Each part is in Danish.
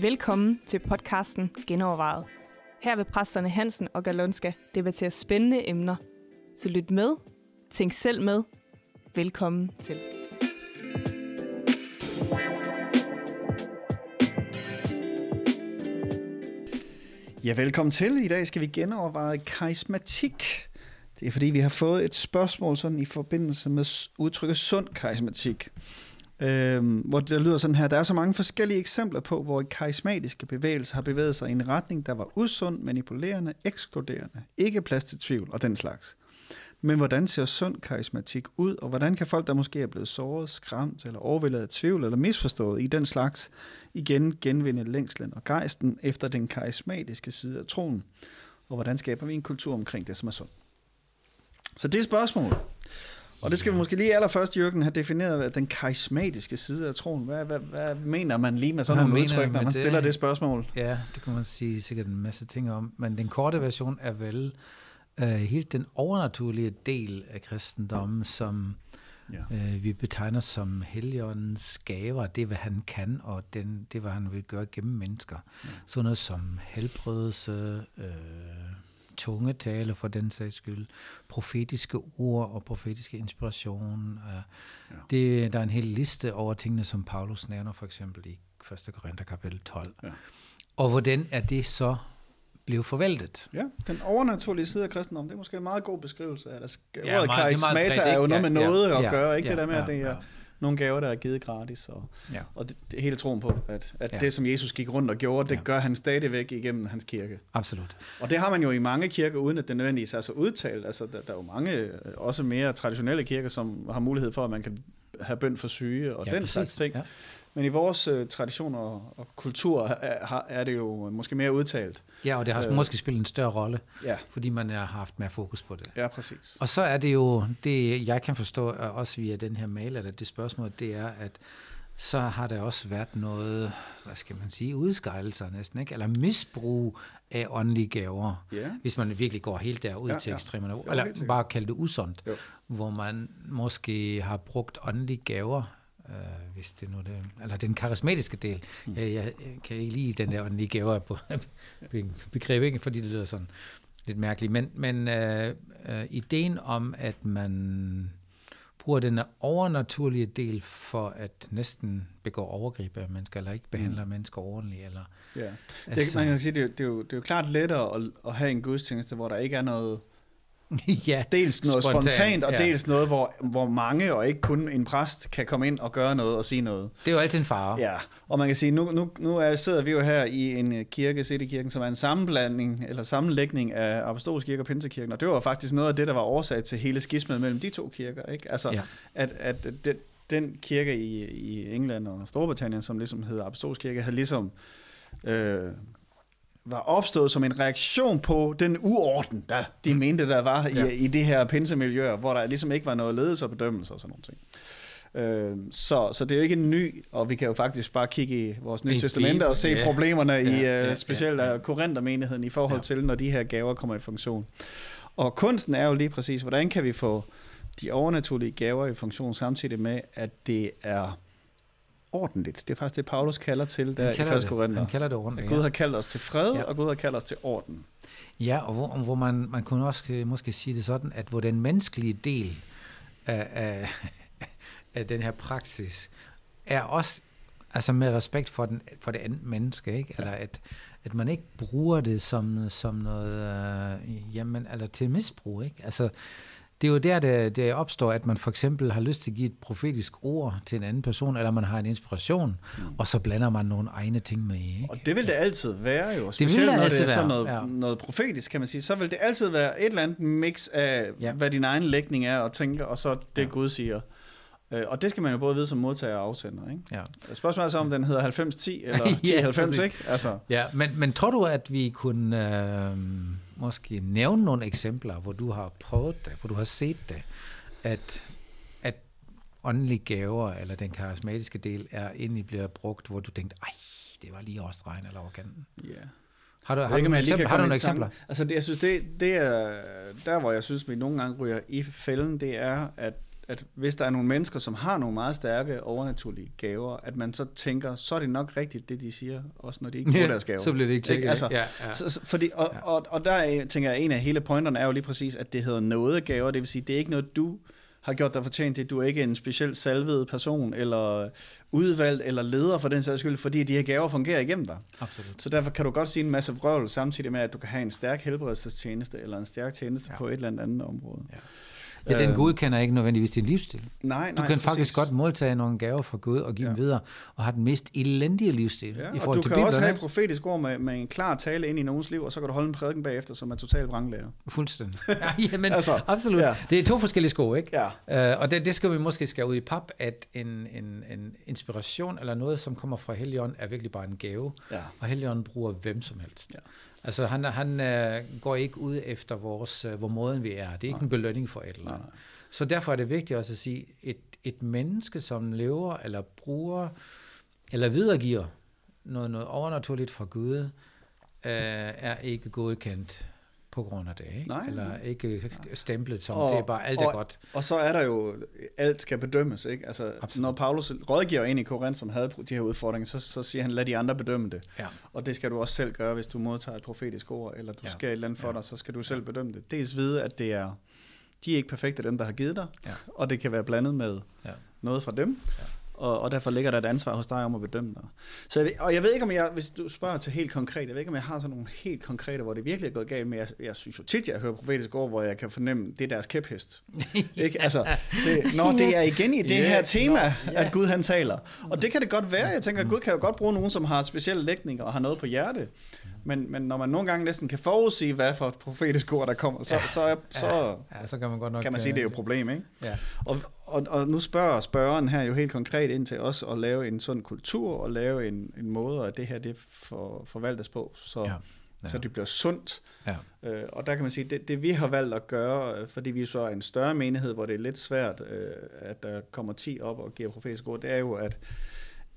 Velkommen til podcasten Genovervejet. Her vil præsterne Hansen og Galonska debattere spændende emner. Så lyt med, tænk selv med. Velkommen til. Ja, velkommen til. I dag skal vi genoverveje karismatik. Det er fordi, vi har fået et spørgsmål sådan i forbindelse med udtrykket sund karismatik. Øhm, hvor det lyder sådan her, der er så mange forskellige eksempler på, hvor karismatiske bevægelser har bevæget sig i en retning, der var usund, manipulerende, ekskluderende, ikke plads til tvivl og den slags. Men hvordan ser sund karismatik ud, og hvordan kan folk, der måske er blevet såret, skræmt eller overvældet af tvivl eller misforstået i den slags, igen genvinde længslen og gejsten efter den karismatiske side af troen? Og hvordan skaber vi en kultur omkring det, som er sund? Så det er spørgsmålet. Og det skal vi måske lige allerførst, Jørgen, have defineret den karismatiske side af troen. Hvad, hvad, hvad mener man lige med sådan Hvad nogle udtryk, når man det? stiller det spørgsmål? Ja, det kan man sige sikkert en masse ting om. Men den korte version er vel uh, helt den overnaturlige del af kristendommen, som Ja. uh, vi betegner som Helligåndens gaver. Det er, hvad han kan, og den, det er, hvad han vil gøre gennem mennesker. Ja. Sådan noget som helbredelse, uh, tungetale for den sags skyld, profetiske ord og profetiske inspiration. Uh, ja. det, der er en hel liste over tingene, som Paulus nævner for eksempel i 1. Korinther kapitel 12. Ja. Og hvordan er det så blevet forvaltet? Ja, den overnaturlige side af kristendommen, det er måske en meget god beskrivelse af det. Ja, Ordet meget- det er karismata er jo noget med noget ja, at ja, gøre, ikke ja, det der med, at ja, det er ja. Nogle gaver, der er givet gratis, og, Ja. og det, det hele troen på, at, at Ja. det, som Jesus gik rundt og gjorde, det Ja. gør han stadigvæk igennem hans kirke. Absolut. Og det har man jo i mange kirker, uden at det nødvendigvis er så udtalt. Altså, der, der er jo mange, øh, også mere traditionelle kirker, som har mulighed for, at man kan have bøn for syge og Ja, den præcis. slags ting. Ja. Men i vores øh, tradition og, og kultur er, er det jo måske mere udtalt. Ja, og det har Øh. måske spillet en større rolle, Ja, fordi man har haft mere fokus på det. ja præcis. Og så er det jo, det jeg kan forstå, øh, også via den her mail, eller det spørgsmål, det er, at så har der også været noget, hvad skal man sige, udskejelser næsten, ikke? eller misbrug af åndelige gaver, Ja. hvis man virkelig går helt derud Ja, ja, til ja. ekstremerne, Jo, helt eller bare kalde det usundt, Jo. hvor man måske har brugt åndelige gaver, øh, hvis det nu er det, eller den karismatiske del. Mm. Jeg, jeg kan ikke lide den der åndelige gaver på begreb, ikke? fordi det lyder sådan lidt mærkeligt. Men, men øh, øh, ideen om, at man bruger den overnaturlige del for at næsten begå overgreb af mennesker, eller ikke behandler mm. mennesker ordentligt, eller Ja. Det, Altså- man kan sige, det, er jo- det, er jo, det er jo klart lettere at, at have en gudstjeneste, hvor der ikke er noget, ja, dels noget spontant, Spontan, spontant og ja. dels noget, hvor, hvor mange og ikke kun en præst kan komme ind og gøre noget og sige noget. det er jo altid en fare. Ja, og man kan sige, nu, nu, nu er, sidder vi jo her i en øh, kirke, Citykirken, som er en sammenblanding eller sammenlægning af apostolsk kirke og pinsekirken, og det var faktisk noget af det, der var årsag til hele skismet mellem de to kirker, ikke? Altså, Ja. at, at den, den kirke i, i England og Storbritannien, som ligesom hedder apostolsk kirke, havde ligesom øh, var opstået som en reaktion på den uorden, der de mente, der var i, Ja. i det her pinsemiljø, hvor der ligesom ikke var noget ledelse og bedømmelse og sådan nogle ting. Øh, så, så det er jo ikke en ny, og vi kan jo faktisk bare kigge i vores nye I testamente Bibelen, og se ja. problemerne i Ja, øh, ja, specielt ja, ja. Korinthermenigheden i forhold Ja. til, når de her gaver kommer i funktion. Og kunsten er jo lige præcis, hvordan kan vi få de overnaturlige gaver i funktion samtidig med, at det er ordentligt. Det er faktisk det, Paulus kalder til der Han i kalder 1. det, Korinther. han kalder det At ordentligt. Gud har kaldt os til fred, Ja. og Gud har kaldt os til orden. Ja, og hvor, hvor man, man kunne også øh, måske sige det sådan, at hvor den menneskelige del af, af, af den her praksis er også altså med respekt for, den, for det andet menneske, ikke? Eller at, at man ikke bruger det som, som noget, øh, jamen, eller til misbrug, ikke? Altså, det er jo der, det, det opstår, at man for eksempel har lyst til at give et profetisk ord til en anden person, eller man har en inspiration, mm. og så blander man nogle egne ting med i, ikke? Og det vil det altid være jo. vil Specielt det når det altid er sådan noget, ja. noget profetisk, kan man sige. Så vil det altid være et eller andet mix af, ja. Ja. hvad din egen lægning er og tænker, og så det Ja. Gud siger. Øh, Og det skal man jo både vide som modtager og afsender. Ikke? Ja. Spørgsmålet er så, om den hedder 90-10 eller Ja, 10-90, præcis. ikke? Altså, Ja, men, men tror du, at vi kunne øh, måske nævne nogle eksempler, hvor du har prøvet det, hvor du har set det, at, at åndelige gaver, eller den karismatiske del, er egentlig bliver brugt, hvor du tænkte, ej, det var lige overstregen eller over kanten. ja. Har du, har ikke, du eksempler? Har du nogle eksempler? Altså, det, jeg synes, det, det er der, hvor jeg synes, vi nogle gange ryger i fælden, det er, at, at hvis der er nogle mennesker, som har nogle meget stærke overnaturlige gaver, at man så tænker, så er det nok rigtigt, det de siger, også når de ikke bruger deres gaver. så bliver det ikke tjekket. Altså, ja, ja. Så, fordi, og, Ja. og, og der er, tænker jeg, en af hele pointerne er jo lige præcis, at det hedder nådegaver, det vil sige, det er ikke noget, du har gjort dig fortjent til. Du er ikke en specielt salvet person, eller udvalgt, eller leder for den sags skyld, fordi de her gaver fungerer igennem dig. Absolut. Så derfor kan du godt sige en masse vrøvl, samtidig med, at du kan have en stærk helbredelsestjeneste, eller en stærk tjeneste Ja. på et eller andet andet område. Ja. Ja, den Øhm, godkender ikke nødvendigvis din livsstil. Nej, Du nej, kan præcis. faktisk godt modtage nogle gaver fra Gud og give ja. dem videre, og have den mest elendige livsstil Ja, i og forhold du til kan Bibelen. også have et profetisk ord med, med en klar tale ind i nogens liv, og så kan du holde en prædiken bagefter, som er totalt vranglærer. Fuldstændig. Ja, jamen, altså, absolut. Ja. Det er to forskellige sko, ikke? Ja. Uh, og det, det skal vi måske skære ud i pap, at en, en, en inspiration eller noget, som kommer fra Helligånden, er virkelig bare en gave. Ja. Og Helligånden bruger hvem som helst. Ja. Altså han, han uh, går ikke ud efter vores, uh, hvor måden vi er. Det er ikke en belønning for et eller andet. Nej. Så derfor er det vigtigt også at sige, et, et menneske, som lever eller bruger eller videregiver noget, noget overnaturligt fra Gud, øh, er ikke godkendt på grund af det. Ikke? Nej, eller ikke stemplet som, Og- det er bare alt er og- godt. Og så er der jo, alt skal bedømmes, ikke? Altså, Absolut. når Paulus rådgiver en i Korinth, som havde de her udfordringer, så, så siger han, lad de andre bedømme det. Ja. Og det skal du også selv gøre, hvis du modtager et profetisk ord, eller du Ja. skal et eller andet for ja. dig, så skal du selv bedømme det. Dels vide, at det er, de er ikke perfekte, dem der har givet dig, Ja. og det kan være blandet med Ja. noget fra dem, Ja. Og, og derfor ligger der et ansvar hos dig om at bedømme dig. Så jeg, og jeg ved ikke, om jeg, hvis du spørger til helt konkret, jeg ved ikke, om jeg har sådan nogle helt konkrete, hvor det virkelig er gået galt, men jeg, jeg synes jo tit, jeg hører profetisk ord, hvor jeg kan fornemme, det er deres kæphest. Ikke? Altså, det, når det er igen i det Ja, her tema, nå, ja. at Gud han taler. Og det kan det godt være. Jeg tænker, at Gud kan jo godt bruge nogen, som har specielle lægninger og har noget på hjerte. Men, men når man nogle gange næsten kan forudsige, hvad for et profetisk ord, der kommer, så, så, er- så ja, så kan man godt nok... kan man sige, at det er jo et øh, problem. Ikke? Ja. Og, og, og nu spørger spørgeren her jo helt konkret ind til os at lave en sådan kultur, og lave en, en måde, at det her det for, forvaltes på, så, Ja. ja. Ja. så det bliver sundt. Ja. Øh, og der kan man sige, det, det vi har valgt at gøre, øh, fordi vi så er en større menighed, hvor det er lidt svært, øh, at der kommer 10 op og giver profetisk ord, det er jo, at,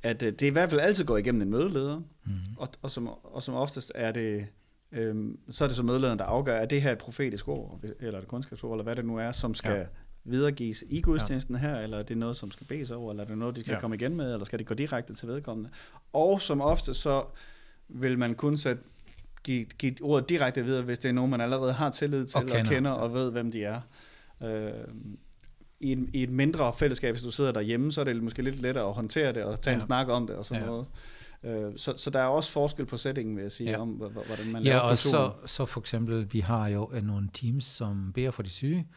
at øh, det i hvert fald altid går igennem en mødeleder, Mm. og, og, som, og som oftest er det, øhm, så er det så mødelederen, der afgør, er det her et profetisk ord, eller et kundskabsord, eller hvad det nu er, som skal Ja. ja. videregives i gudstjenesten her, eller er det noget, som skal bes over, eller er det noget, de skal Ja. ja. komme igen med, eller skal det gå direkte til vedkommende? Og som ofte så vil man kun sætte, give, give ordet direkte videre, hvis det er nogen, man allerede har tillid til, Og og kender. kender, og, kender, og ved, hvem de er. Øh, i, et, I et mindre fællesskab, hvis du sidder derhjemme, så er det måske lidt lettere at håndtere det, og tage ja. Ja. en snak om det, og sådan Ja. ja. noget. Øh, så, så der er også forskel på settingen, vil jeg sige, Ja. ja. om hvordan man Ja, laver og så, så for eksempel, vi har jo øh, nogle teams, som beder for de syge.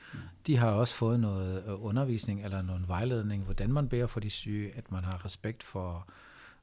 De har også fået noget øh, undervisning eller noget vejledning, hvordan man beder for de syge, at man har respekt for,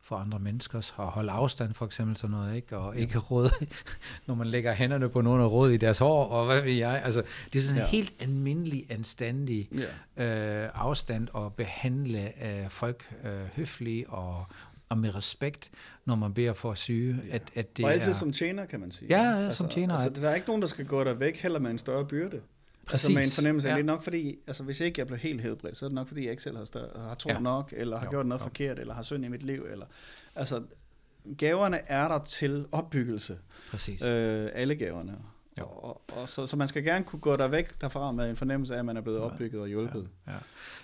for andre menneskers, og holde afstand for eksempel sådan noget, ikke? og ikke råd, når man lægger hænderne på nogen og råd i deres hår, og hvad ved jeg. Altså, det er sådan en Ja. helt almindelig, anstændig Ja. øh, afstand og behandle øh, folk øh, høfligt og, og med respekt, når man beder for syge. At, at det og altid er, som tjener, kan man sige. Ja, ja, som tjener. Altså, der er ikke nogen, der skal gå der væk, heller med en større byrde. Præcis. Altså med en fornemmelse af, Ja. det er nok fordi, altså hvis ikke jeg blev helt helbredt, så er det nok fordi, jeg ikke selv har, større, har tro Ja. ja. nok, eller har Jo, gjort noget jo. forkert, eller har synd i mit liv. Eller, altså, gaverne er der til opbyggelse. Præcis. Øh, alle gaverne. Jo. Og, og, så, så man skal gerne kunne gå der væk derfra med en fornemmelse af, at man er blevet Ja. opbygget og hjulpet. Ja.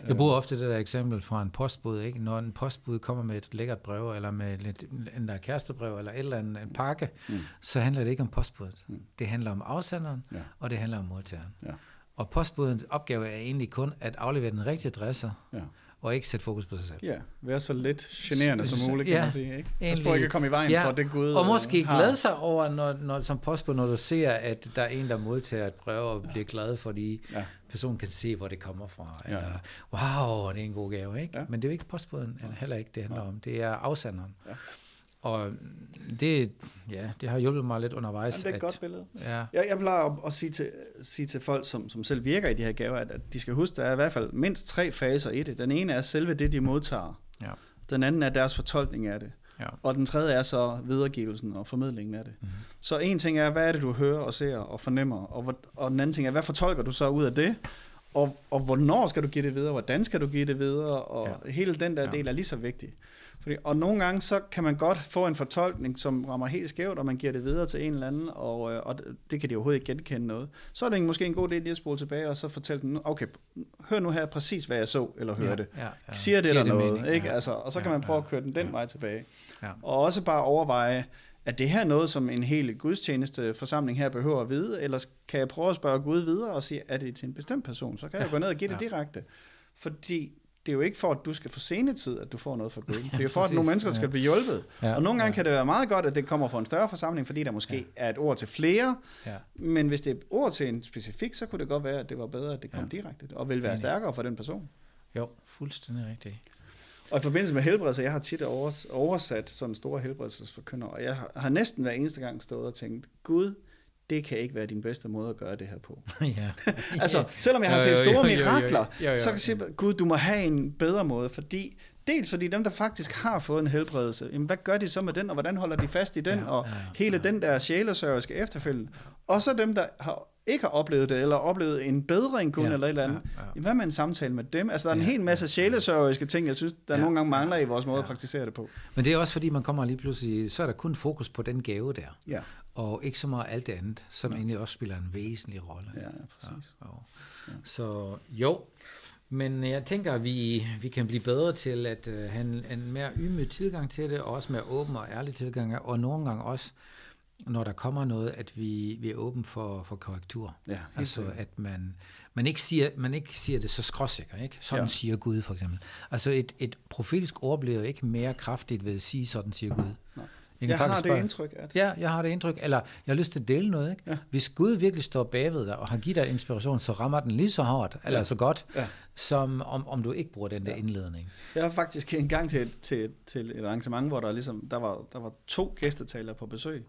Jeg bruger ofte det der eksempel fra en postbud. Ikke? Når en postbud kommer med et lækkert brev, eller med lidt, en der kærestebrev, eller et eller andet, en pakke, Mm. så handler det ikke om postbuddet. Mm. Det handler om afsenderen, Ja. og det handler om modtageren. Ja. Og postbudens opgave er egentlig kun at aflevere den rigtige adresse, Ja. og ikke sætte fokus på sig selv. Ja, være så lidt generende som muligt, kan ja, man sige. Ikke? Pas på ikke at komme i vejen ja, for det Gud Og øh, måske har. glæde sig over, når, når, som postbud, når du ser, at der er en, der modtager et brev og bliver glad, fordi Ja. personen kan se, hvor det kommer fra. Ja. Eller, wow, det er en god gave, ikke? Ja. Men det er jo ikke postbuden heller ikke, det handler om. Det er afsenderen. Ja. Og det, ja, det har hjulpet mig lidt undervejs. Jamen, det er et at, godt billede. Ja, Jeg, jeg plejer at, at sige, til, sige til folk, som, som selv virker i de her gaver, at, at de skal huske, der er i hvert fald mindst tre faser i det. Den ene er selve det, de modtager. Ja. Den anden er deres fortolkning af det. ja. Og den tredje er så videregivelsen og formidlingen af det. Mhm. Så en ting er, hvad er det, du hører og ser og fornemmer? Og, hvor- og den anden ting er, hvad fortolker du så ud af det? og, og hvornår skal du give det videre, hvordan skal du give det videre, og ja. hele den der Ja. del er lige så vigtig. Fordi, og nogle gange så kan man godt få en fortolkning, som rammer helt skævt, og man giver det videre til en eller anden, og, øh, og det- det kan de overhovedet ikke genkende noget. Så er det måske en god idé lige at spole tilbage, og så fortælle dem, okay, hør nu her præcis, hvad jeg så, eller hørte. Ja, ja, ja. Siger det eller noget, mening? ikke? Ja. Altså, og så kan Ja, man prøve ja. at køre den den Ja. vej tilbage. Ja. Og også bare overveje, at det her er noget, som en hel gudstjeneste forsamling her behøver at vide, eller kan jeg prøve at spørge Gud videre og sige, er det til en bestemt person, så kan jeg Ja, gå ned og give det ja. direkte. Fordi det er jo ikke for, at du skal få senetid, at du får noget fra Gud. Det er jo for, at nogle mennesker skal blive hjulpet. Ja, Og nogle gange ja. kan det være meget godt, at det kommer fra en større forsamling, fordi der måske Ja. er et ord til flere. Ja. Men hvis det er et ord til en specifik, så kunne det godt være, at det var bedre, at det kom Ja. direkte, og vil være stærkere for den person. Jo, fuldstændig rigtigt. Og i forbindelse med helbredelse, jeg har tit overs- oversat sådan store helbredelsesforkynder, og jeg har næsten hver eneste gang stået og tænkt, Gud, det kan ikke være din bedste måde at gøre det her på. ja. Altså, selvom jeg har set store mirakler, så kan jeg sige, Gud, du må have en bedre måde, fordi dels fordi dem, der faktisk har fået en helbredelse, jamen, hvad gør de så med den, og hvordan holder de fast i den, Ja, og ja, hele ja. den der sjælesørgeriske efterfølgende. Og så dem, der har, ikke har oplevet det, eller oplevet en bedring kun, Ja, eller et eller andet. ja, ja. Hvad med en samtale med dem? Altså, der er en Ja, hel masse ja, sjælesørgeriske ting, jeg synes, der Ja, nogle gange mangler ja, i vores måde at ja. praktisere det på. Men det er også fordi, man kommer lige pludselig, så er der kun fokus på den gave der, Ja, og ikke så meget alt det andet, som Ja. egentlig også spiller en væsentlig rolle. ja, ja præcis. Ja, jo. Så jo, men jeg tænker, at vi, vi kan blive bedre til at uh, have en, en mere ydmyg tilgang til det, og også mere åben og ærlig tilgang, og nogle gange også, når der kommer noget, at vi, vi er åben for, for korrektur. Ja, Altså, sikkert. at man, man, ikke siger, man ikke siger det så skråsikker, ikke? Sådan Ja. siger Gud, for eksempel. Altså, et, et profetisk ord bliver jo ikke mere kraftigt ved at sige, sådan siger Gud. Nej. Jeg, Jeg har det bare- indtryk, at... Ja, jeg har det indtryk. Eller jeg har lyst til at dele noget. Ikke? Ja. Hvis Gud virkelig står bagved dig og har givet dig inspiration, så rammer den lige så hårdt, eller Ja. så godt, Ja. som om, om du ikke bruger den der Ja. indledning. Jeg var faktisk en gang til, til, til et arrangement, hvor der, ligesom, der, var, der var to gæstetalere på besøg,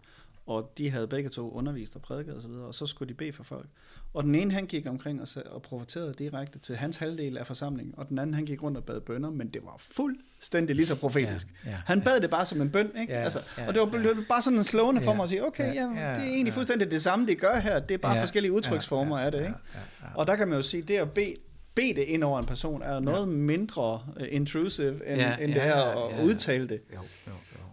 og de havde begge to undervist og prædiket osv., og så skulle de bede for folk. Og den ene, han gik omkring og, og profeterede direkte til hans halvdel af forsamlingen, og den anden, han gik rundt og bad bønder, men det var fuldstændig lige så profetisk. Ja, ja, han ja. bad det bare som en bøn, ikke? Ja, altså, ja, og det var ja. ja. bare sådan en slående for Ja, mig at sige, okay, ja, ja, ja, det er egentlig ja. fuldstændig det samme, de gør her, det er bare Ja, forskellige udtryksformer ja, af det, ja, ikke? ja, ja. Og der kan man jo sige, det at bede, bede det ind over en person, er noget mindre uh, intrusive, end, Ja, end det ja, her ja, at ja. udtale det. Jo, jo, jo.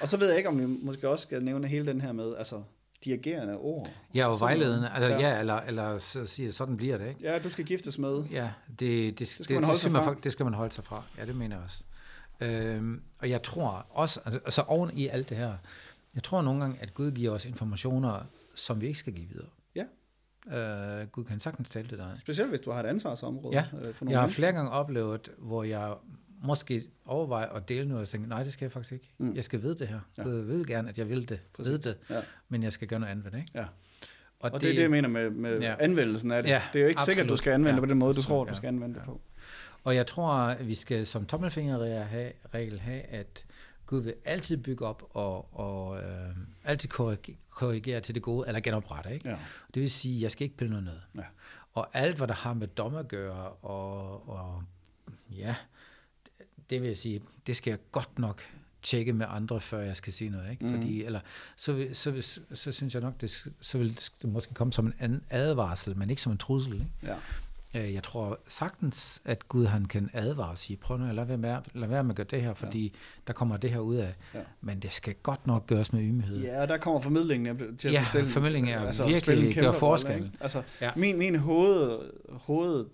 Og så ved jeg ikke, om vi måske også skal nævne hele den her med, altså, dirigerende ord. Ja, og vejledende. Altså, Ja. ja. eller, eller så siger, sådan bliver det, ikke? Ja, du skal giftes med. Ja, det, det, skal det, man det, holde det, skal sig man, fra. det skal man holde sig fra. Ja, det mener jeg også. Øhm, og jeg tror også, altså, altså oven i alt det her, jeg tror nogle gange, at Gud giver os informationer, som vi ikke skal give videre. Ja. Øh, Gud kan sagtens tale til dig. Specielt hvis du har et ansvarsområde. Ja, øh, for nogle Jeg har flere gange oplevet, hvor jeg måske overvejer at dele noget, og tænker, nej, det skal jeg faktisk ikke. Mm. Jeg skal vide det her. Ja. Gud vil gerne, at jeg vil det, Præcis. ved det, Ja, men jeg skal gøre noget andet ved det. Ikke? ja. Og, og det, det er det, jeg mener med, med ja. Anvendelsen af det. Ja, det er jo ikke sikkert, at du absolut. skal anvende Ja, det på den måde, du absolut, tror, du ja. skal anvende det Ja. på. Og jeg tror, at vi skal som tommelfingerregel have, at Gud vil altid bygge op og, og øh, altid korrigere, korrigere til det gode, eller genoprette. Ikke? Ja. Det vil sige, at jeg skal ikke pille noget ned. Ja. Og alt, hvad der har med dom at gøre, og, og ja, det vil jeg sige, det skal jeg godt nok tjekke med andre, før jeg skal sige noget. Ikke? Mhm. Fordi, eller, så, så, vil, så synes jeg nok, det, så vil det måske komme som en advarsel, men ikke som en trussel. Ikke? Ja. Øh, Jeg tror sagtens, at Gud han kan advare og sige, prøv nu lade være med, lad være med at gøre det her, fordi ja. der kommer det her ud af. Ja. Men det skal godt nok gøres med ymighed. Ja, og der kommer formidlingen til at Ja, bestille. formidlingen er altså, virkelig gør rolle, forskel. Altså, ja. Ja. min, min hoved, hoved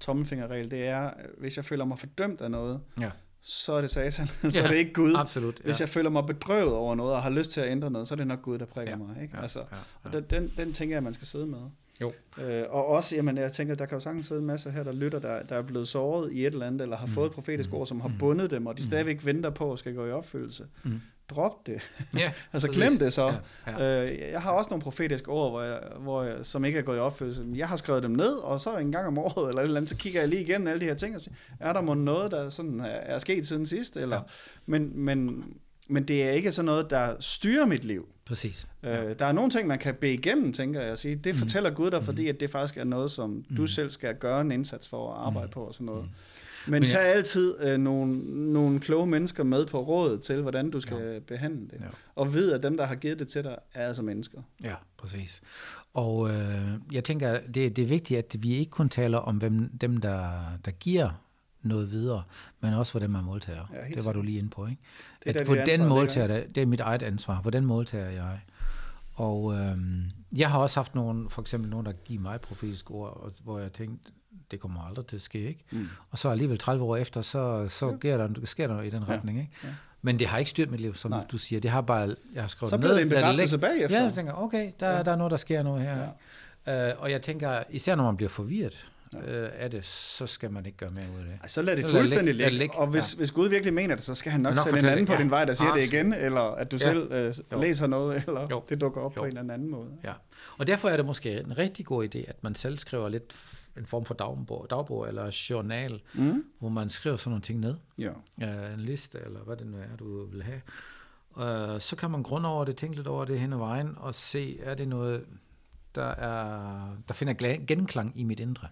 tommelfingerregel, det er, hvis jeg føler mig fordømt af noget, Ja. så er det satan, så Ja, er det ikke Gud. Absolut. Hvis ja. jeg føler mig bedrøvet over noget, og har lyst til at ændre noget, så er det nok Gud, der prikker Ja, mig. Ikke? ja, Altså, ja, og ja. den, den, den tænker jeg, man skal sidde med. Jo. Øh, og også, jamen, jeg tænker, der kan jo sagtens sidde en masse her, der lytter, der, der er blevet såret i et eller andet, eller har Mm. fået et profetisk Mm. ord, som har Mm. bundet dem, og de Mm. stadigvæk venter på at skal gå i opfyldelse. Mm. Drop det. Ja, Altså præcis. glem det så. Ja, ja. Øh, jeg har også nogle profetiske ord, hvor jeg, hvor jeg, som ikke er gået i opfyldelse. Jeg har skrevet dem ned, og så en gang om året, eller et eller andet, så kigger jeg lige igennem alle de her ting, og siger, er der må noget, der sådan er, sket siden sidst? Eller, ja. Ja. men, men, men det er ikke sådan noget, der styrer mit liv. Præcis. Ja. Øh, der er nogle ting, man kan bede igennem, tænker jeg at sige. Det Mm. fortæller Gud dig, Mm. fordi at det faktisk er noget, som du Mm. selv skal gøre en indsats for at arbejde Mm. på og sådan noget. Mm. Men, Men tag jeg- altid øh, nogle, nogle kloge mennesker med på rådet til, hvordan du skal ja. behandle det. Ja. Og vid, at dem, der har givet det til dig, er altså mennesker. Ja, præcis. Og øh, jeg tænker, det, det er vigtigt, at vi ikke kun taler om hvem, dem, der, der giver noget videre, men også hvordan man modtager. Ja, det var du lige inde på, ikke? Det er at hvordan modtager det, det er mit eget ansvar. Hvordan modtager jeg? Og øhm, jeg har også haft nogen, for eksempel nogen, der giver mig profetiske ord, og, hvor jeg tænkte, det kommer aldrig til at ske, ikke? Mm. Og så alligevel 30 år efter, så, så Ja. sker, der, sker der noget i den Ja. retning, ikke? Ja. Men det har ikke styrt mit liv, som Nej. Du siger. Det har bare, jeg har skrevet Så bliver det en bekræftelse bagefter. Ja, jeg tænker, okay, der, Ja. ja. der er noget, der sker noget her. Ja. Ja. Uh, og jeg tænker, især når man bliver forvirret Ja. af det, så skal man ikke gøre mere ud af det. Ej, så lad det Så fuldstændig. Lad ligge. ligge. Og hvis, Ja. hvis Gud virkelig mener det, så skal han nok Nok sende en anden det. på din Ja. vej, der siger det Absolut. igen, eller at du Ja. selv øh, Jo. læser noget, eller Jo. det dukker op Jo. på en eller anden måde. Ja. Og derfor er det måske en rigtig god idé, at man selv skriver lidt en form for dagbog, dagbog eller journal, Mm? hvor man skriver sådan nogle ting ned. Ja. uh, en liste, eller hvad det nu er, du vil have. Uh, så kan man grunde over det, tænke lidt over det hen ad vejen, og se, er det noget, der, er, der finder genklang i mit indre.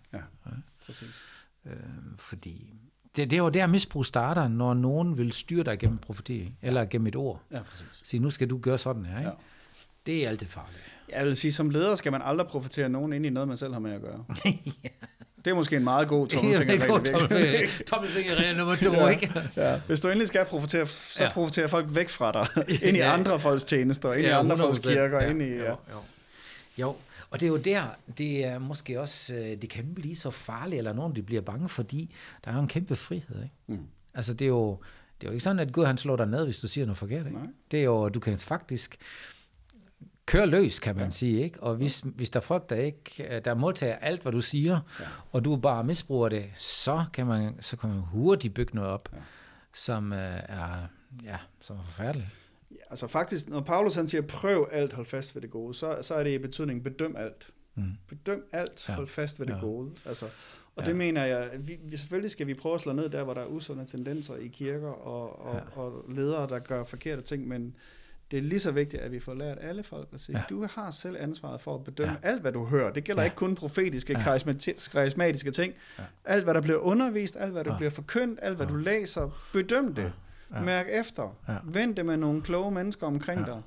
Præcis. Uh, fordi det, det er jo der, misbrug starter, når nogen vil styre dig gennem profeti, eller gennem et ord. Ja, præcis. Sige, nu skal du gøre sådan her. Ikke? Ja. Det er altid farligt. Jeg vil sige, som leder skal man aldrig profitere nogen ind i noget, man selv har med at gøre. Det er måske en meget god tommelfingerregel. Tommelfingerregel nummer to, Ja. ikke? Ja. Hvis du endelig skal profitere, så Ja. profitere folk væk fra dig. Ind i Ja. andre folks tjenester, ind i andre folks 100%. kirker, ind i... Jo, Ja. jo. jo, og det er jo der, det er måske også, øh, det kan blive så farligt, eller nogen de bliver bange, fordi der er jo en kæmpe frihed, ikke? Mm. Altså det er jo, det er jo ikke sådan, at Gud han slår dig ned, hvis du siger noget forkert, ikke? Nej. Det er jo, du kan faktisk køre løs, kan man Ja. sige, ikke? Og hvis, hvis der er folk, der ikke, der modtager alt, hvad du siger, Ja. og du bare misbruger det, så kan man, så kan man hurtigt bygge noget op, Ja. som øh, er, ja, som er forfærdeligt. Ja, altså faktisk, når Paulus han siger, prøv alt, hold fast ved det gode, så, så er det i betydning, bedøm alt. Mm. Bedøm alt, Ja. hold fast ved det Ja. gode. Altså, og Ja. det mener jeg, vi, vi, selvfølgelig skal vi prøve at slå ned der, hvor der er usunde tendenser i kirker og, og, Ja. og ledere, der gør forkerte ting, men det er lige så vigtigt, at vi får lært alle folk at sige, ja. Du har selv ansvaret for at bedømme ja. Alt, hvad du hører. Det gælder ja. Ikke kun profetiske, ja. Ja. karismati- karismatiske ting. Ja. Alt, hvad der bliver undervist, alt, hvad der ja. Bliver forkyndt, alt, hvad Ja. du læser, bedøm det. Ja. Ja. Mærk efter. Ja. Vend det med nogle kloge mennesker omkring ja. Dig.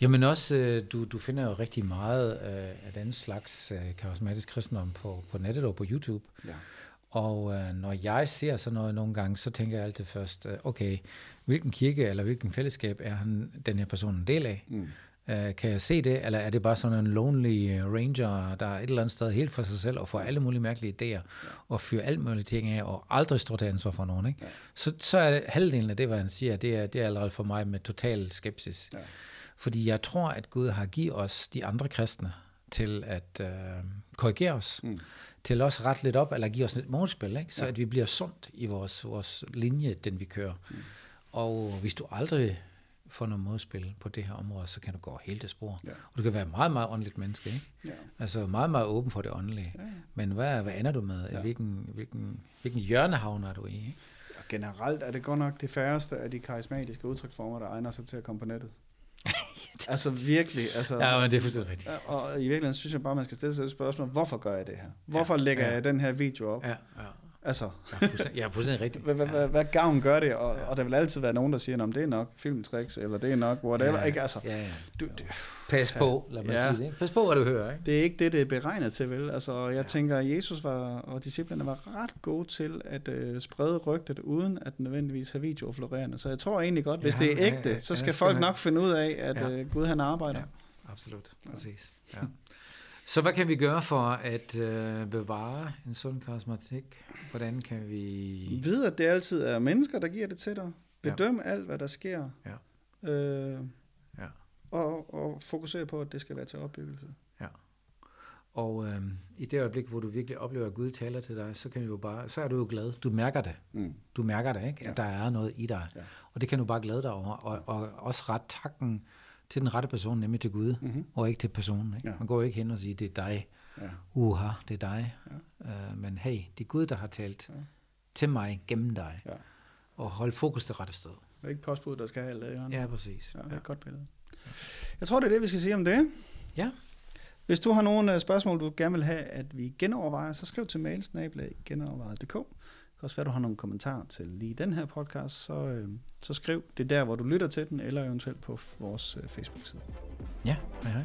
Jamen også, øh, du, du finder jo rigtig meget øh, af den slags øh, karismatisk kristendom på, på nettet og på YouTube. Ja. Og øh, når jeg ser sådan noget nogle gange, så tænker jeg altid først, øh, okay, hvilken kirke eller hvilken fællesskab er han, den her person en del af? Mm. Øh, kan jeg se det, eller er det bare sådan en lonely øh, ranger, der er et eller andet sted helt for sig selv og får alle mulige mærkelige idéer, ja. og fyrer alt mulige ting af, og aldrig står til ansvar for nogen? Ikke? Ja. Så, så er det halvdelen af det, hvad han siger, det er, det er allerede for mig med total skepsis. Ja. Fordi jeg tror, at Gud har givet os, de andre kristne, til at øh, korrigere os, Mm. til også ret lidt op, eller give os et modspil, ikke? så ja. at vi bliver sundt i vores, vores linje, den vi kører. Mm. Og hvis du aldrig får noget modspil på det her område, så kan du gå helt til spor. Ja. Og du kan være meget, meget åndeligt menneske, ikke? Ja. Altså meget, meget åben for det åndelige. Ja. Men hvad, hvad ender du med? Ja. Hvilken, hvilken, hvilken hjørne havner du i? Ikke? Og generelt er det godt nok det færreste af de karismatiske udtryksformer, der egner sig til at komme på nettet. altså virkelig. Altså, Ja, men det er fuldstændig rigtigt. Ja, Og i virkeligheden synes jeg bare, man skal stille sig et spørgsmål. Hvorfor gør jeg det her? Hvorfor Ja, lægger ja. jeg den her video op? Ja, ja. Altså, Ja, fuldstændig, ja, fuldstændig rigtigt. hvad, hvad, hvad, gavn gør det? Og, og der vil altid være nogen, der siger, om det er nok filmtricks, eller det er nok whatever. ja, Ikke? Altså, ja, ja. du, du, Pas på, lad mig Ja. ja. sige det. ikke? Pas på, hvad du hører. Ikke? det er ikke det, det er beregnet til, vel? Altså, jeg ja. tænker, at Jesus var, og disciplerne var ret gode til at øh, sprede rygtet, uden at nødvendigvis have videoer florerende. Så jeg tror egentlig godt, hvis Ja, det er ja, ægte, ja, så ja, skal skal folk man- nok finde ud af, at Ja. øh, Gud han arbejder. Ja. Absolut, præcis. Ja. Så hvad kan vi gøre for at øh, bevare en sund karismatik? Hvordan kan vi... Ved, at det altid er mennesker, der giver det til dig. Ja. Bedøm alt, hvad der sker. Ja. Øh, Ja. og, og fokusere på, at det skal være til opbyggelse. Og øh, i det øjeblik, hvor du virkelig oplever, at Gud taler til dig, så, kan du jo bare, så er du jo glad. Du mærker det. Mm. Du mærker det, ikke? Ja. At der er noget i dig. Ja. Og det kan du bare glæde dig over. Og, og også ret takken til den rette person, nemlig til Gud, Mm-hmm. og ikke til personen. Ikke? Ja. Man går ikke hen og siger, det er dig. Ja. Uha, det er dig. Ja. Øh, men hey, det er Gud, der har talt Ja. ja. til mig gennem dig. Ja. Og hold fokus det rette sted. Det er ikke postbud, der skal have alt det, Jørgen. Ja, præcis. Ja, det er et godt billede. Jeg tror, det er det, vi skal sige om det. Ja. Hvis du har nogle øh, spørgsmål, du gerne vil have, at vi genovervejer, så skriv til genovervejet.dk kan også være, du har nogle kommentarer til lige den her podcast, så, øh, så skriv det der, hvor du lytter til den, eller eventuelt på vores øh, Facebook-side. Ja, hej hej.